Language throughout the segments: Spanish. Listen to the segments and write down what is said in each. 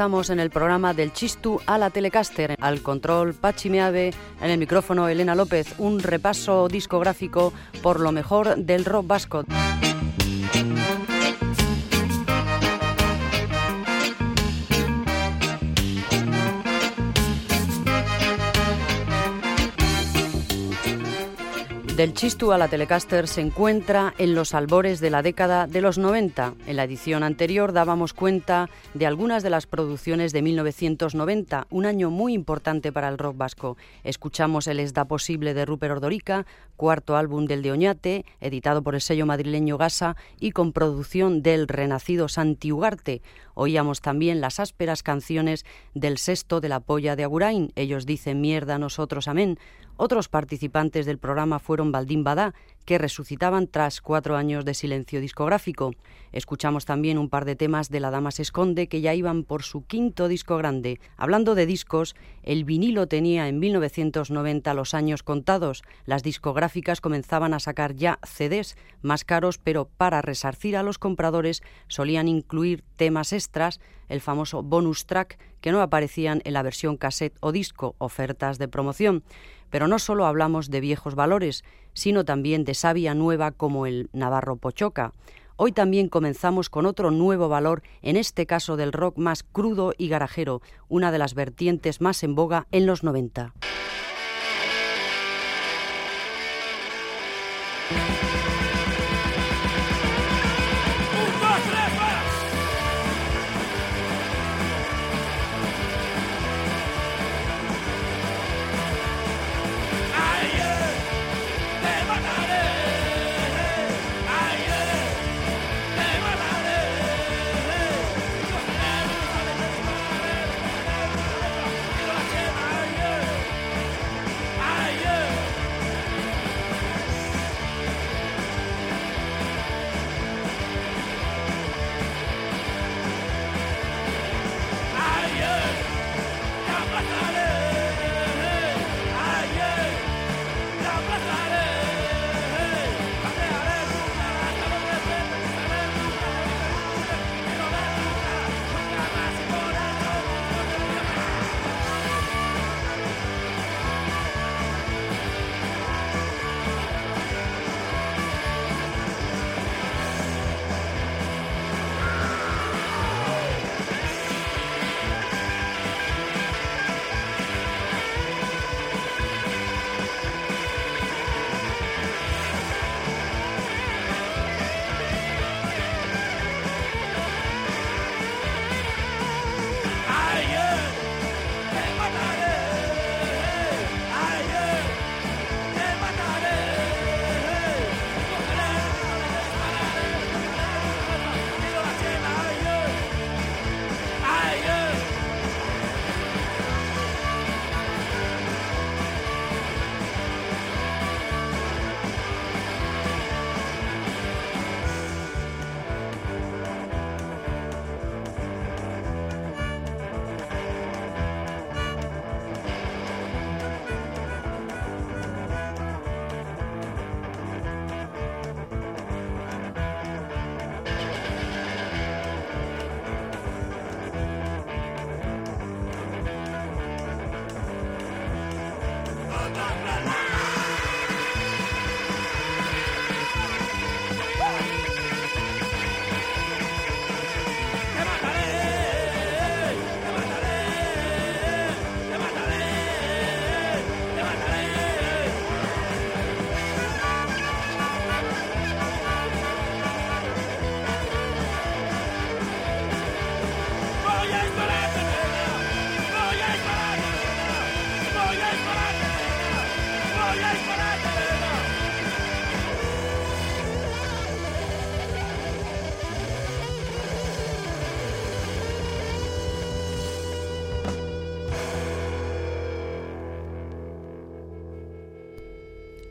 estamos en el programa del Chistu a la Telecaster. Al control Pachi Meave, en el micrófono Elena López. Un repaso discográfico por lo mejor del rock vasco. Del Chistu a la Telecaster se encuentra en los albores de la década de los 90. En la edición anterior dábamos cuenta de algunas de las producciones de 1990, un año muy importante para el rock vasco. Escuchamos El Es da posible de Rupert Ordorica, cuarto álbum del de Oñate, editado por el sello madrileño Gasa y con producción del renacido Santi Ugarte. Oíamos también las ásperas canciones del sexto de la polla de Agurain. Ellos dicen mierda, nosotros amén. Otros participantes del programa fueron Baldín Badá, que resucitaban tras cuatro años de silencio discográfico. Escuchamos también un par de temas de La Dama se esconde que ya iban por su quinto disco grande. Hablando de discos, el vinilo tenía en 1990 los años contados. Las discográficas comenzaban a sacar ya CDs más caros, pero para resarcir a los compradores solían incluir temas extras, el famoso bonus track, que no aparecían en la versión cassette o disco, ofertas de promoción. Pero no solo hablamos de viejos valores, sino también de savia nueva como el Navarro Pochoca. Hoy también comenzamos con otro nuevo valor, en este caso del rock más crudo y garajero, una de las vertientes más en boga en los 90.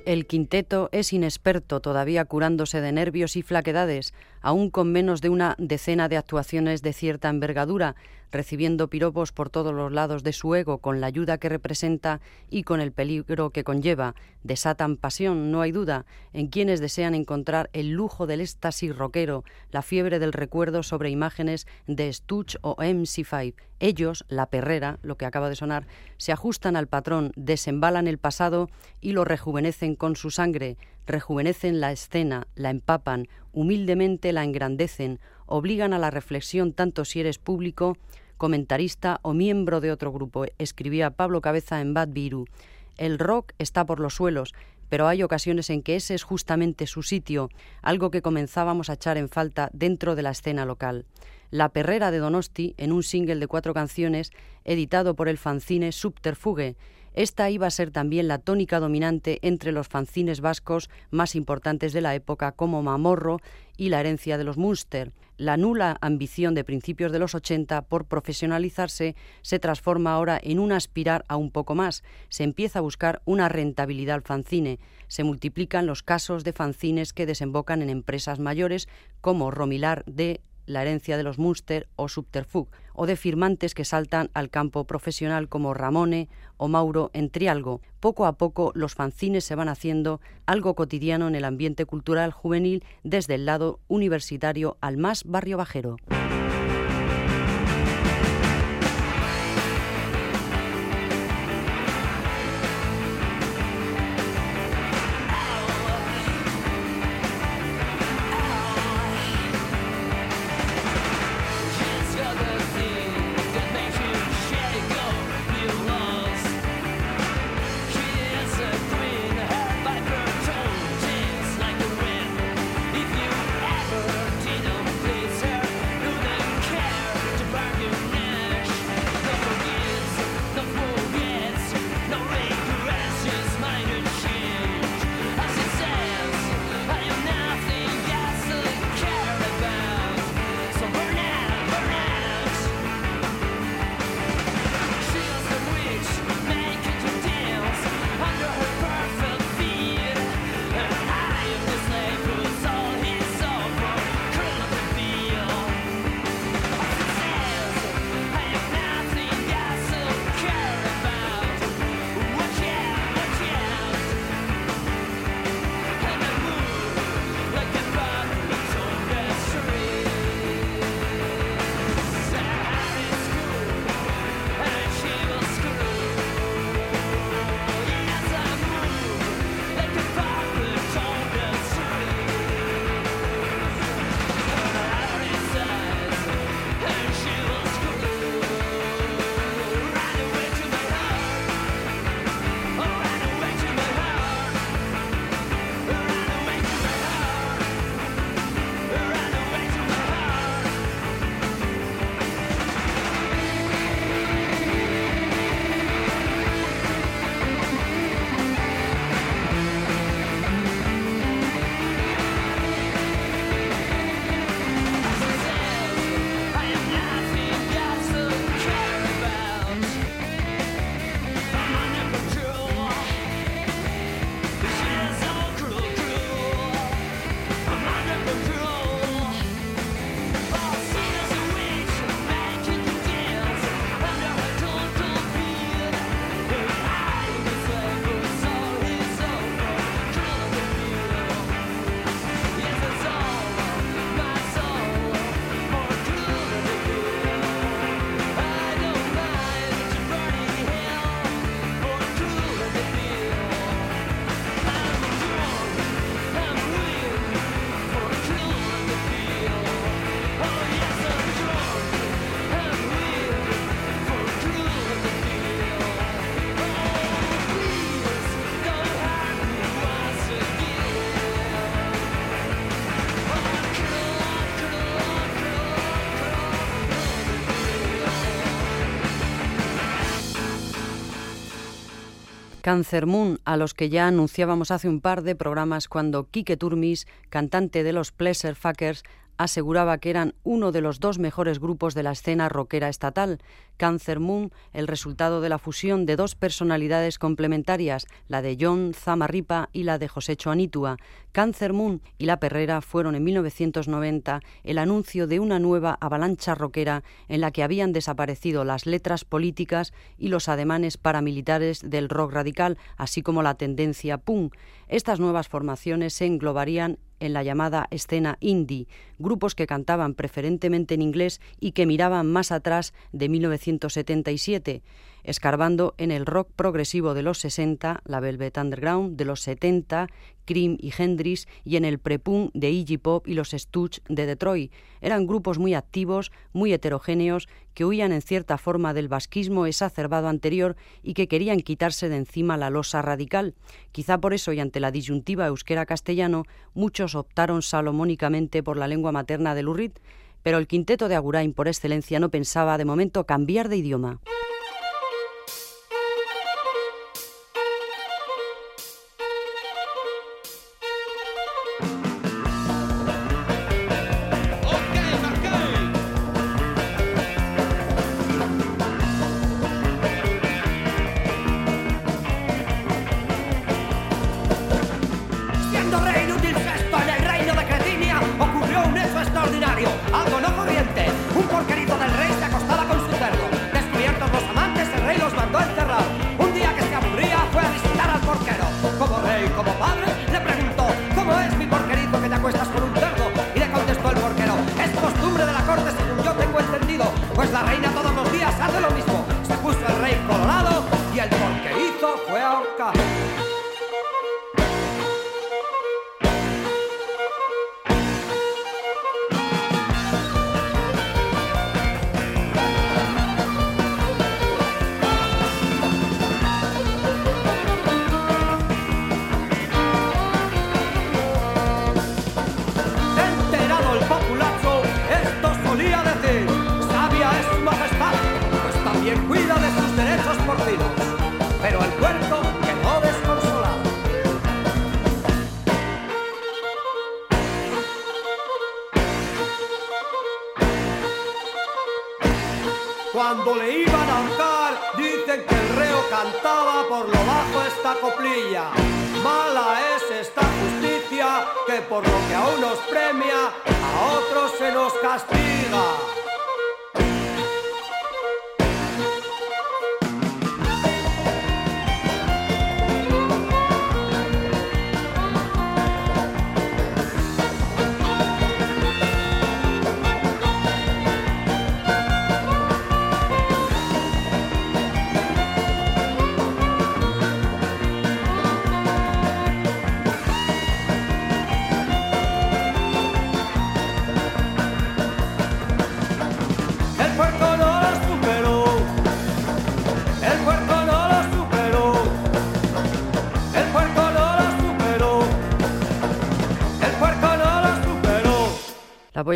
El quinteto es inexperto, todavía curándose de nervios y flaquedades. Aún con menos de una decena de actuaciones de cierta envergadura, recibiendo piropos por todos los lados de su ego con la ayuda que representa y con el peligro que conlleva. Desatan pasión, no hay duda, en quienes desean encontrar el lujo del éxtasis rockero, la fiebre del recuerdo sobre imágenes de Stutch o MC5. Ellos, la perrera, lo que acaba de sonar, se ajustan al patrón, desembalan el pasado y lo rejuvenecen con su sangre, rejuvenecen la escena, la empapan, humildemente la engrandecen, obligan a la reflexión tanto si eres público, comentarista o miembro de otro grupo, escribía Pablo Cabeza en Bad Viru. El rock está por los suelos, pero hay ocasiones en que ese es justamente su sitio, algo que comenzábamos a echar en falta dentro de la escena local. La Perrera de Donosti, en un single de cuatro canciones, editado por el fanzine Subterfuge, esta iba a ser también la tónica dominante entre los fanzines vascos más importantes de la época como Mamorro y la herencia de los Munster. La nula ambición de principios de los 80 por profesionalizarse se transforma ahora en un aspirar a un poco más. Se empieza a buscar una rentabilidad al fanzine. Se multiplican los casos de fanzines que desembocan en empresas mayores como Romilar de la herencia de los Munster o Subterfug, o de firmantes que saltan al campo profesional como Ramone o Mauro en Trialgo. Poco a poco los fanzines se van haciendo algo cotidiano en el ambiente cultural juvenil desde el lado universitario al más barrio bajero. Cancer Moon, a los que ya anunciábamos hace un par de programas cuando Kike Turmis, cantante de los Pleasure Fuckers, aseguraba que eran uno de los dos mejores grupos de la escena rockera estatal. Cancer Moon, el resultado de la fusión de dos personalidades complementarias, la de John Zamarripa y la de José Choanitua. Cancer Moon y La Perrera fueron en 1990 el anuncio de una nueva avalancha rockera en la que habían desaparecido las letras políticas y los ademanes paramilitares del rock radical, así como la tendencia punk. Estas nuevas formaciones se englobarían en la llamada escena indie, grupos que cantaban preferentemente en inglés y que miraban más atrás de 1977 escarbando en el rock progresivo de los 60, la Velvet Underground de los 70, Cream y Hendrix, y en el prepunk de Iggy Pop y los Stooges de Detroit. Eran grupos muy activos, muy heterogéneos, que huían en cierta forma del basquismo exacerbado anterior y que querían quitarse de encima la losa radical. Quizá por eso y ante la disyuntiva euskera-castellano, muchos optaron salomónicamente por la lengua materna del Urrit, pero el quinteto de Agurain por excelencia no pensaba de momento cambiar de idioma. Cuando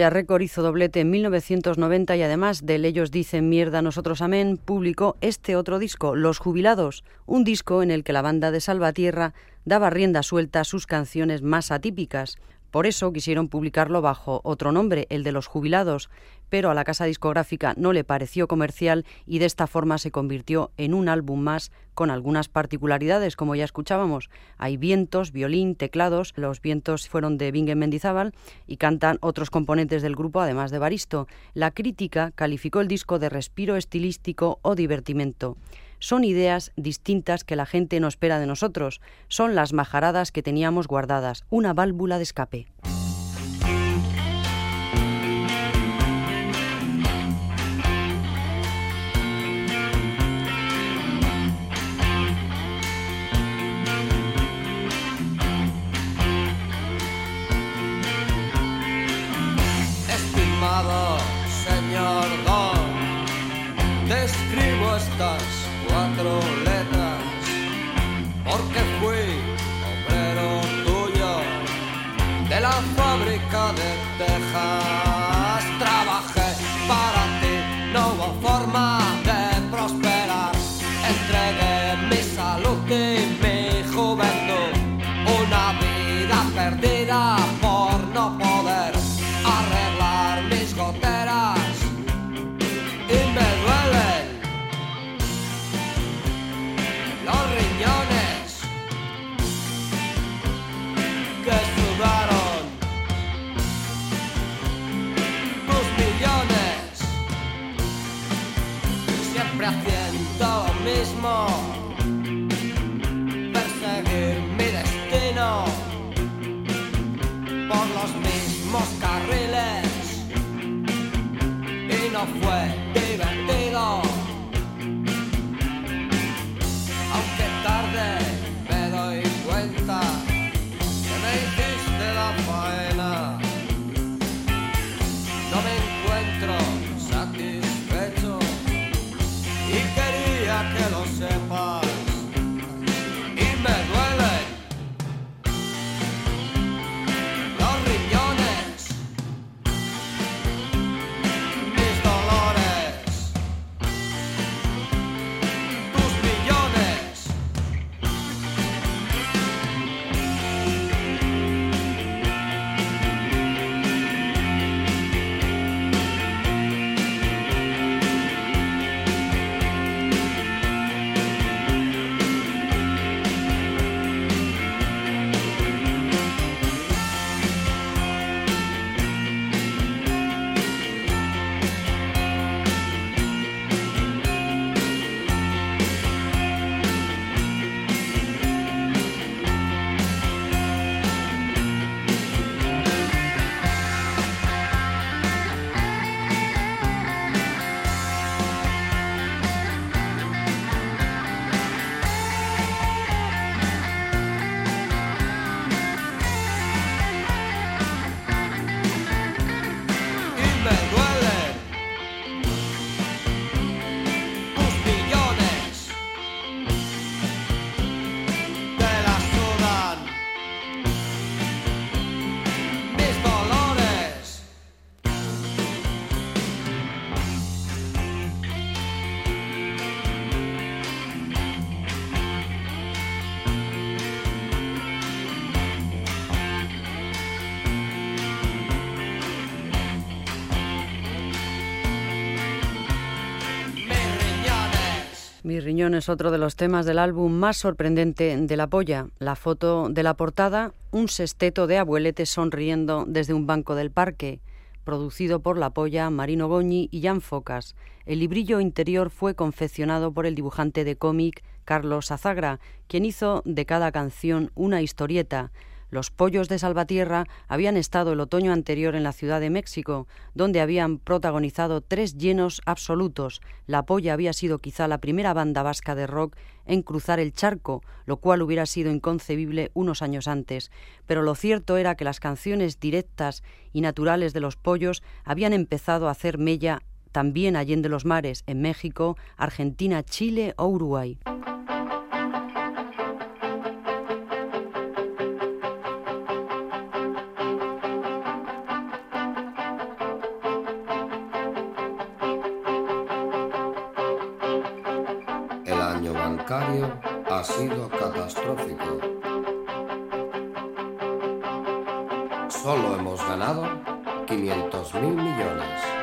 Record hizo doblete en 1990 y además de Ellos dicen mierda, nosotros amén, publicó este otro disco, Los Jubilados, un disco en el que la banda de Salvatierra daba rienda suelta a sus canciones más atípicas. Por eso quisieron publicarlo bajo otro nombre, el de Los Jubilados, pero a la casa discográfica no le pareció comercial y de esta forma se convirtió en un álbum más con algunas particularidades, como ya escuchábamos. Hay vientos, violín, teclados, los vientos fueron de Bingen Mendizábal y cantan otros componentes del grupo, además de Baristo. La crítica calificó el disco de respiro estilístico o divertimento. Son ideas distintas que la gente no espera de nosotros, son las majaradas que teníamos guardadas, una válvula de escape. Mi riñón es otro de los temas del álbum más sorprendente de la polla. La foto de la portada, un sesteto de abueletes sonriendo desde un banco del parque, producido por la polla Marino Goñi y Jan Focas. El librillo interior fue confeccionado por el dibujante de cómic Carlos Azagra, quien hizo de cada canción una historieta. Los pollos de Salvatierra habían estado el otoño anterior en la Ciudad de México, donde habían protagonizado tres llenos absolutos. La polla había sido quizá la primera banda vasca de rock en cruzar el charco, lo cual hubiera sido inconcebible unos años antes. Pero lo cierto era que las canciones directas y naturales de los pollos habían empezado a hacer mella también allende los mares, en México, Argentina, Chile o Uruguay. Ha sido catastrófico. Solo hemos ganado 500 mil millones.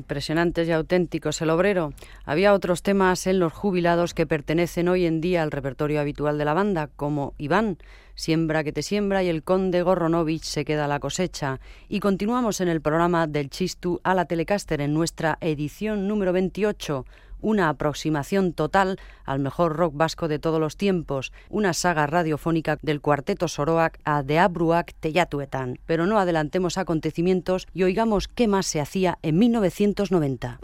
Impresionantes y auténticos el obrero. Había otros temas en los jubilados que pertenecen hoy en día al repertorio habitual de la banda, como Iván, Siembra que te siembra y el conde Gorronovich se queda la cosecha. Y continuamos en el programa del Chistu a la Telecaster en nuestra edición número 28 una aproximación total al mejor rock vasco de todos los tiempos, una saga radiofónica del cuarteto Soroak a de Abruak Teyatuetan. Pero no adelantemos acontecimientos y oigamos qué más se hacía en 1990.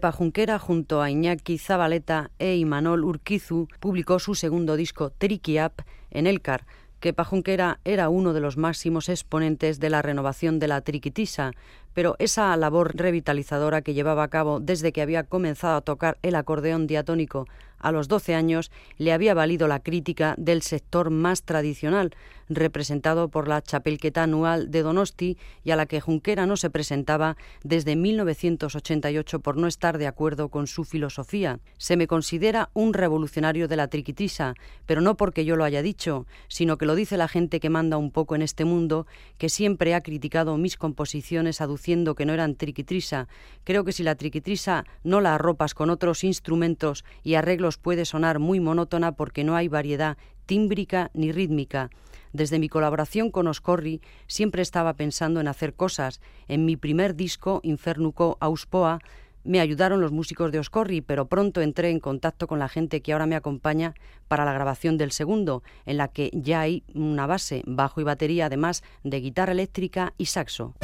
Kepa Junquera, junto a Iñaki Zabaleta e Imanol Urquizu, publicó su segundo disco Tricky Up en Elcar. Kepa Junquera era uno de los máximos exponentes de la renovación de la triquitisa, pero esa labor revitalizadora que llevaba a cabo desde que había comenzado a tocar el acordeón diatónico a los 12 años le había valido la crítica del sector más tradicional, representado por la Chapelqueta anual de Donosti y a la que Junquera no se presentaba desde 1988 por no estar de acuerdo con su filosofía. Se me considera un revolucionario de la triquitisa, pero no porque yo lo haya dicho, sino que lo dice la gente que manda un poco en este mundo, que siempre ha criticado mis composiciones aduciendo que no eran triquitrisa. Creo que si la triquitrisa no la arropas con otros instrumentos y arreglos puede sonar muy monótona porque no hay variedad tímbrica ni rítmica. Desde mi colaboración con Oscorri siempre estaba pensando en hacer cosas. En mi primer disco, Infernuco Auspoa, me ayudaron los músicos de Oscorri, pero pronto entré en contacto con la gente que ahora me acompaña para la grabación del segundo, en la que ya hay una base, bajo y batería, además de guitarra eléctrica y saxo.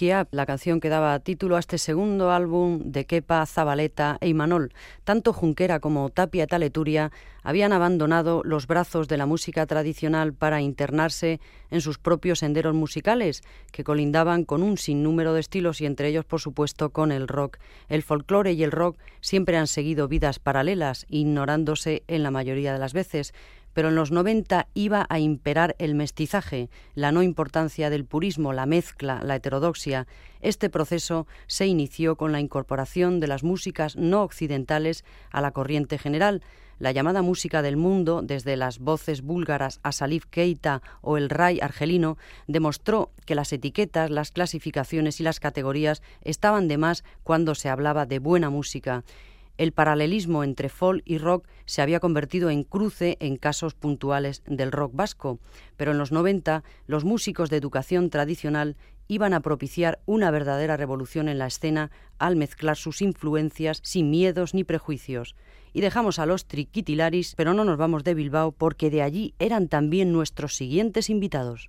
La canción que daba título a este segundo álbum de Kepa, Zabaleta e Imanol. Tanto Junquera como Tapia Taleturia habían abandonado los brazos de la música tradicional para internarse en sus propios senderos musicales, que colindaban con un sinnúmero de estilos y entre ellos, por supuesto, con el rock. El folclore y el rock siempre han seguido vidas paralelas, ignorándose en la mayoría de las veces pero en los 90 iba a imperar el mestizaje, la no importancia del purismo, la mezcla, la heterodoxia. Este proceso se inició con la incorporación de las músicas no occidentales a la corriente general, la llamada música del mundo, desde las voces búlgaras a Salif Keita o el Rai argelino, demostró que las etiquetas, las clasificaciones y las categorías estaban de más cuando se hablaba de buena música el paralelismo entre folk y rock se había convertido en cruce en casos puntuales del rock vasco, pero en los 90 los músicos de educación tradicional iban a propiciar una verdadera revolución en la escena al mezclar sus influencias sin miedos ni prejuicios. Y dejamos a los triquitilaris, pero no nos vamos de Bilbao porque de allí eran también nuestros siguientes invitados.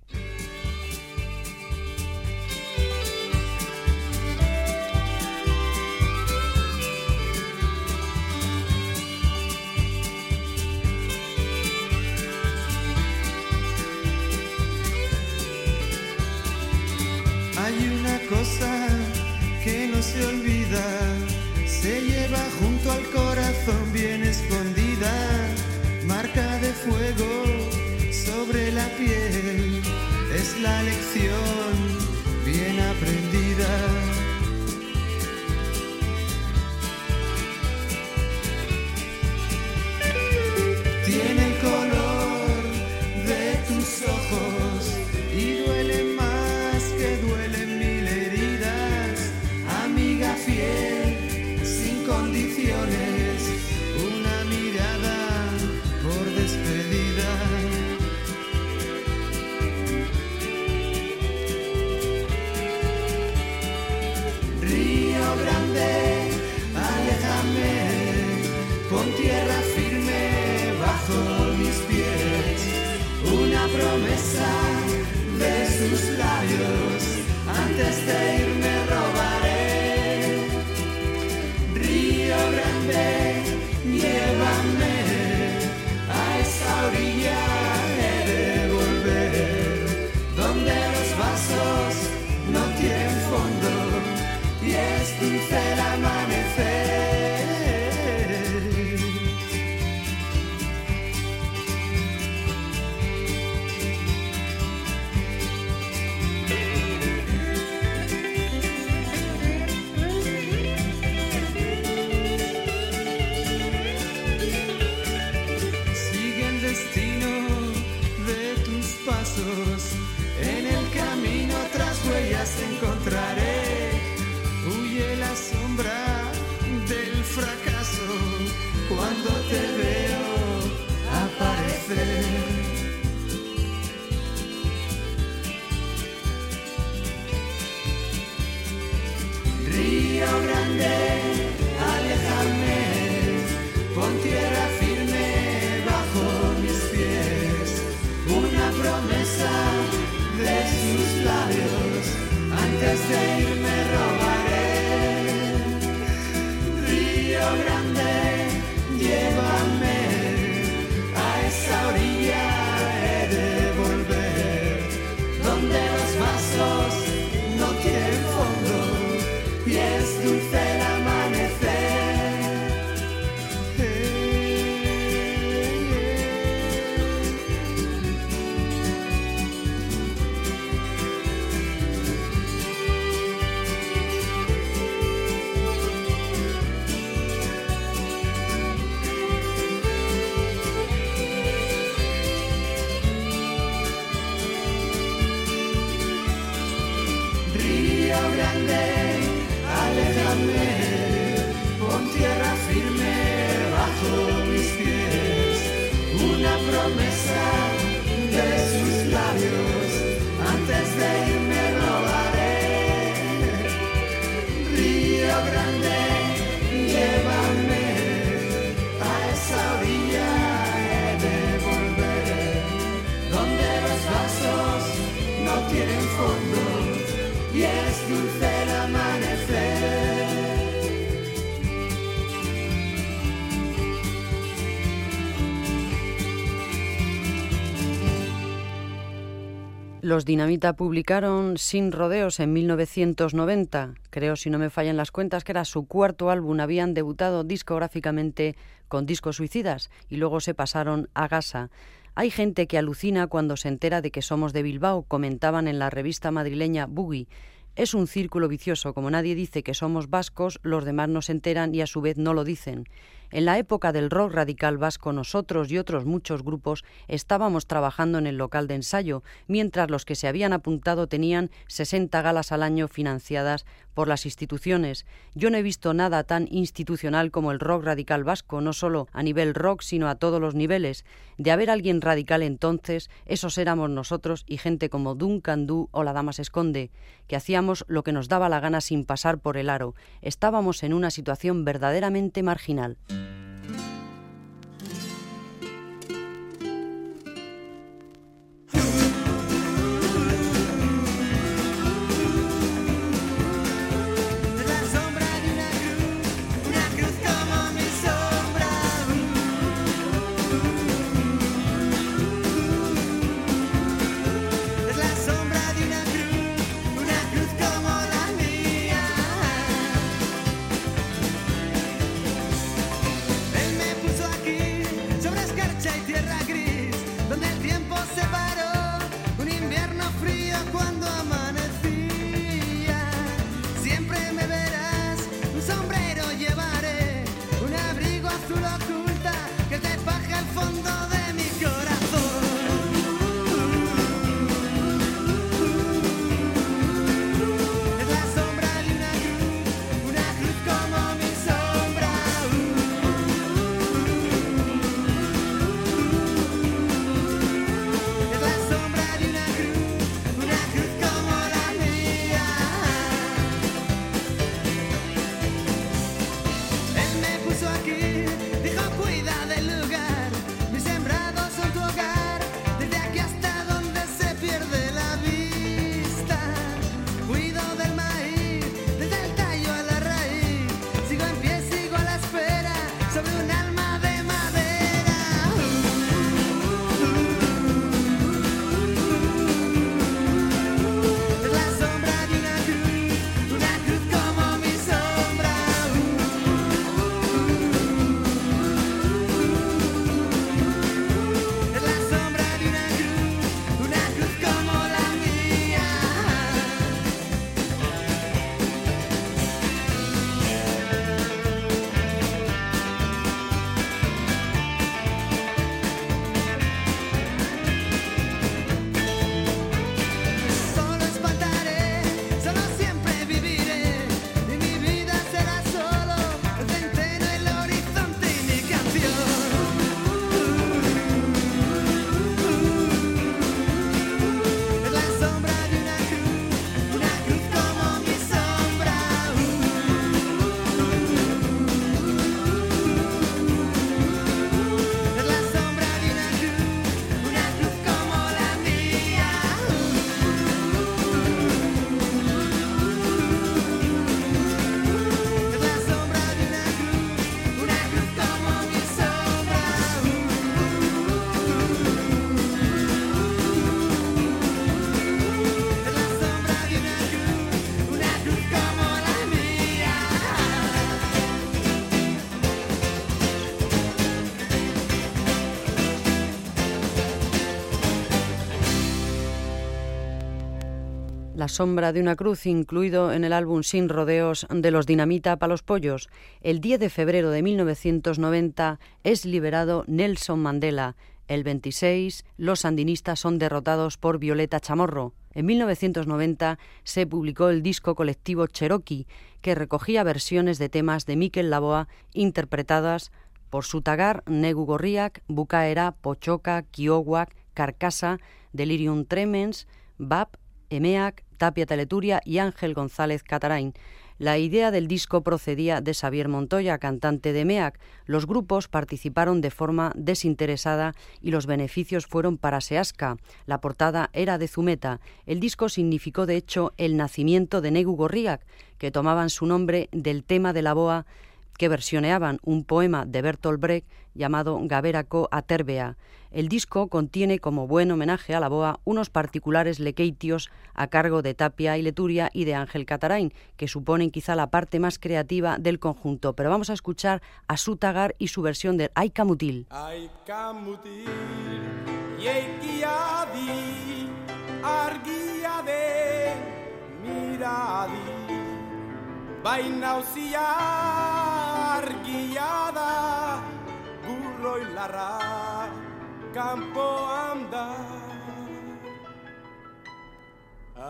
Cosa que no se olvida, se lleva junto al corazón bien escondida, marca de fuego sobre la piel, es la lección bien aprendida. grande, llévanme a esa orilla de volver. Donde los vasos no tienen fondo Los Dinamita publicaron Sin Rodeos en 1990. Creo, si no me fallan las cuentas, que era su cuarto álbum. Habían debutado discográficamente con Discos Suicidas y luego se pasaron a Gasa. Hay gente que alucina cuando se entera de que somos de Bilbao, comentaban en la revista madrileña Boogie. Es un círculo vicioso, como nadie dice que somos vascos, los demás no se enteran y a su vez no lo dicen. En la época del rock radical vasco, nosotros y otros muchos grupos estábamos trabajando en el local de ensayo, mientras los que se habían apuntado tenían 60 galas al año financiadas por las instituciones. Yo no he visto nada tan institucional como el rock radical vasco, no solo a nivel rock, sino a todos los niveles. De haber alguien radical entonces, esos éramos nosotros y gente como Duncan Du o la Dama se esconde, que hacíamos lo que nos daba la gana sin pasar por el aro. Estábamos en una situación verdaderamente marginal. La sombra de una cruz, incluido en el álbum Sin Rodeos de los Dinamita para los Pollos. El 10 de febrero de 1990 es liberado Nelson Mandela. El 26, los sandinistas son derrotados por Violeta Chamorro. En 1990 se publicó el disco colectivo Cherokee, que recogía versiones de temas de Miquel Laboa interpretadas por Sutagar, Negu Gorriak, Bucaera, Pochoca, Kiowak, Carcasa, Delirium Tremens, Bab, Emeac, Tapia Teleturia y Ángel González Catarain. La idea del disco procedía de Xavier Montoya, cantante de MEAC. Los grupos participaron de forma desinteresada y los beneficios fueron para Seasca. La portada era de Zumeta. El disco significó, de hecho, el nacimiento de Negu Gorriak, que tomaban su nombre del tema de la boa que versioneaban un poema de Bertolt Brecht llamado Gaberaco Aterbea. El disco contiene, como buen homenaje a la boa, unos particulares lequeitios a cargo de Tapia y Leturia y de Ángel Catarain, que suponen quizá la parte más creativa del conjunto. Pero vamos a escuchar a Sutagar y su versión del Aikamutil. Aikamutil, yeikiadi, argiade, miradi, bainauzia goilarra kanpoan da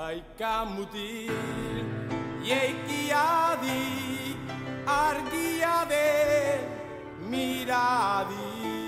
Aika muti jeikia di argia de miradi. di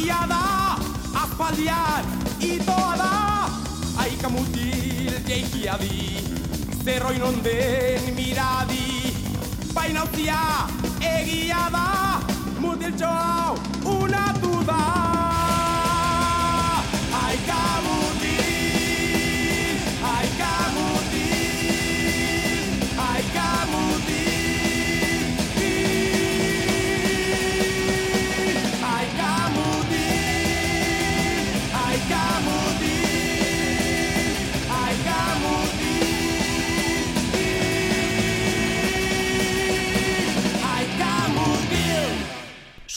Egia da, aspaldian itoa da Aika mutil geikia di, zerroin onden miradi. Baina utzia, egia da, mutil txoa, unatu da Aika mutil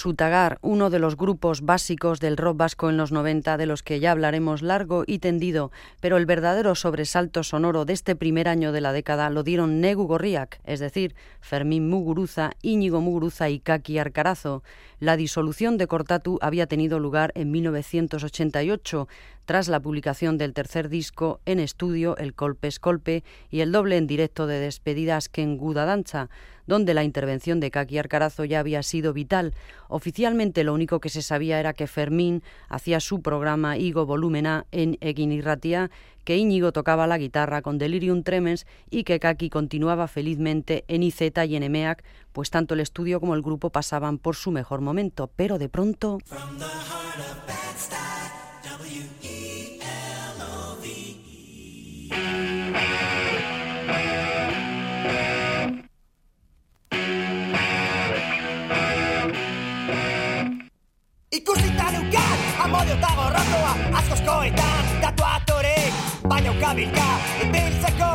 Sutagar, uno de los grupos básicos del rock vasco en los 90, de los que ya hablaremos largo y tendido, pero el verdadero sobresalto sonoro de este primer año de la década lo dieron Negu Gorriak, es decir, Fermín Muguruza, Íñigo Muguruza y Kaki Arcarazo. La disolución de Cortatu había tenido lugar en 1988. Tras la publicación del tercer disco en estudio, El Colpe Escolpe, y el doble en directo de despedidas en Guda Danza, donde la intervención de Kaki Arcarazo ya había sido vital. Oficialmente lo único que se sabía era que Fermín hacía su programa Igo Volumena en Eguinirratia, que Íñigo tocaba la guitarra con Delirium Tremens y que Kaki continuaba felizmente en IZ y en EMEAC, pues tanto el estudio como el grupo pasaban por su mejor momento. Pero de pronto... ikusita neukat Amodio eta gorrotoa askozkoetan Tatuatore, baina ukabilka Ibiltzeko,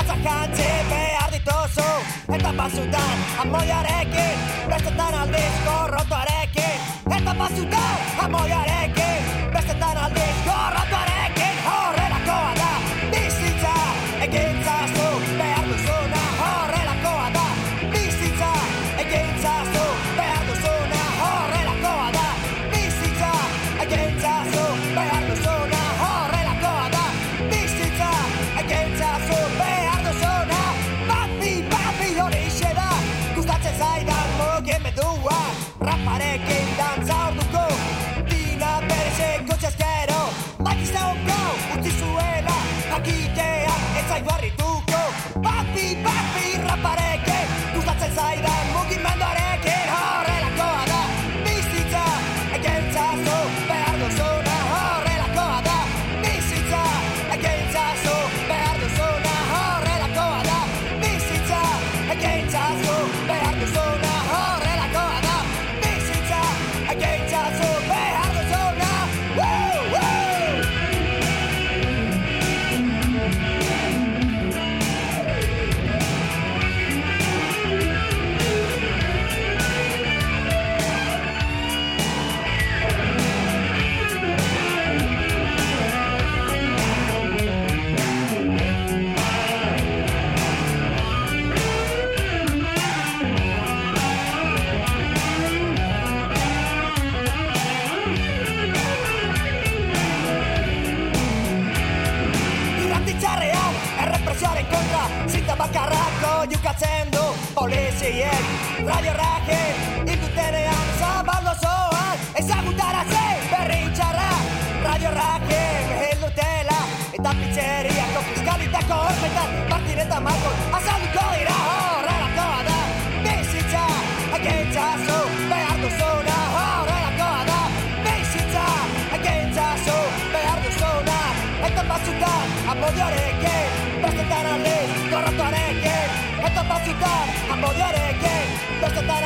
atzakantze behar ditozu Eta pasutan, amodioarekin Prestetan aldiz gorrotoarekin Eta pasutan, amodioarekin kendu poliziek Radio Rake Ikutenean zabaldo zoan Ezagutara ze berri txarra. Radio Rake Hildutela eta pizzeria Kokuzkalitako horretan Martin eta Marko Azalduko dira horrelakoa da Bizitza Ekeitzazu behar duzuna Horrelakoa da Bizitza Ekeitzazu behar duzuna. Eta batzuta Amodiorekin Bostetan aldiz Korratuaren Amodioarekin Bestetan aldiz, gorrotoarekin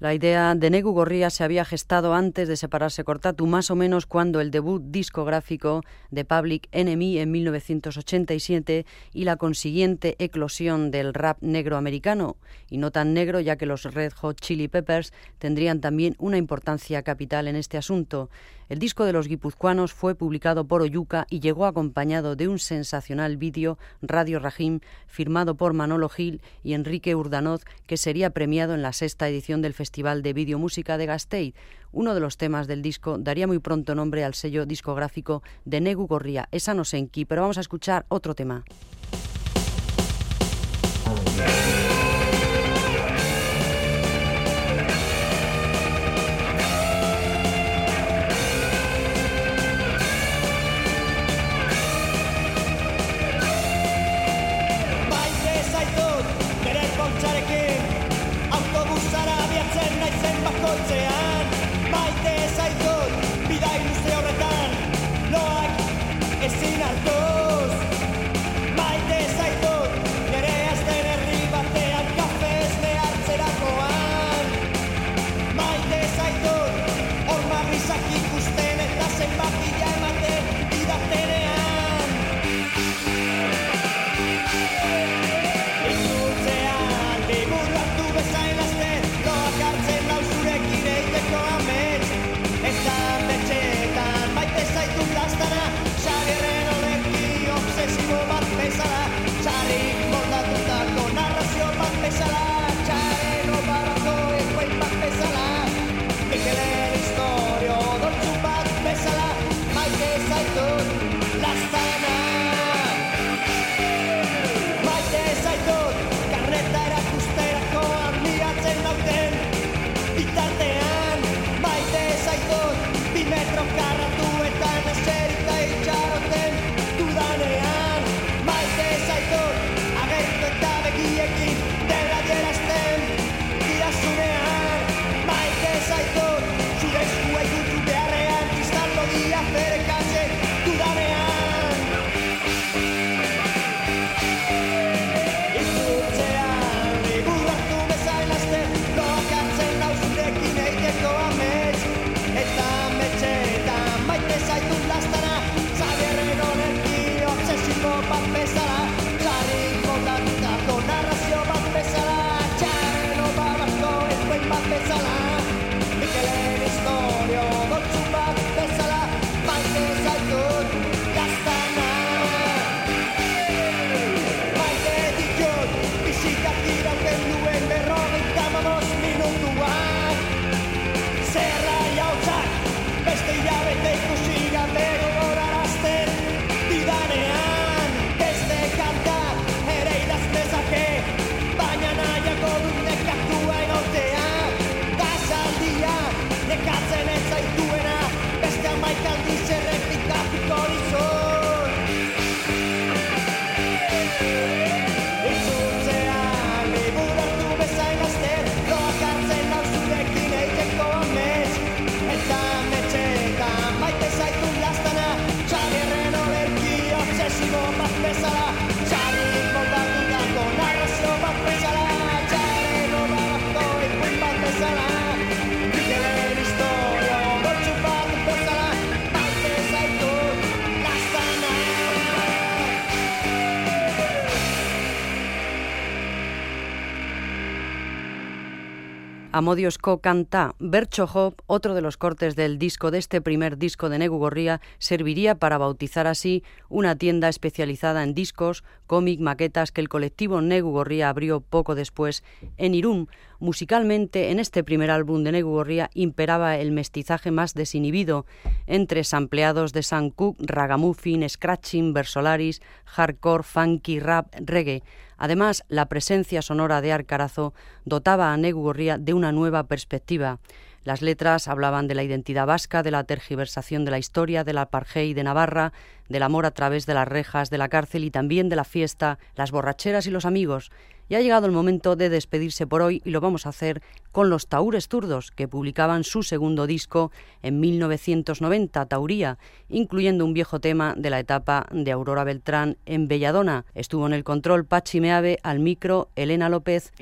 La idea de Negu Gorría se había gestado antes de separarse Cortatu, más o menos cuando el debut discográfico de Public Enemy en 1987 y la consiguiente eclosión del rap negro americano, y no tan negro ya que los Red Hot Chili Peppers tendrían también una importancia capital en este asunto. El disco de los guipuzcoanos fue publicado por Oyuca y llegó acompañado de un sensacional vídeo Radio Rajim firmado por Manolo Gil y Enrique Urdanoz que sería premiado en la sexta edición del Festival de Videomúsica de Gasteiz. Uno de los temas del disco daría muy pronto nombre al sello discográfico de Negu Gorría, esa no pero vamos a escuchar otro tema. Amodios Co canta Bercho otro de los cortes del disco de este primer disco de Negu Gorría, serviría para bautizar así una tienda especializada en discos, cómic, maquetas que el colectivo Negu Gorría abrió poco después en Irún. Musicalmente, en este primer álbum de Negu imperaba el mestizaje más desinhibido entre sampleados de San Cook, ragamuffin, scratching, versolaris, hardcore, funky, rap, reggae. Además, la presencia sonora de Arcarazo dotaba a Negu de una nueva perspectiva. Las letras hablaban de la identidad vasca, de la tergiversación de la historia, del apartheid de Navarra, del amor a través de las rejas de la cárcel y también de la fiesta, las borracheras y los amigos. Y ha llegado el momento de despedirse por hoy y lo vamos a hacer con los Taúres Turdos, que publicaban su segundo disco en 1990, Tauría, incluyendo un viejo tema de la etapa de Aurora Beltrán en Belladona. Estuvo en el control Pachi Meave, al micro Elena López.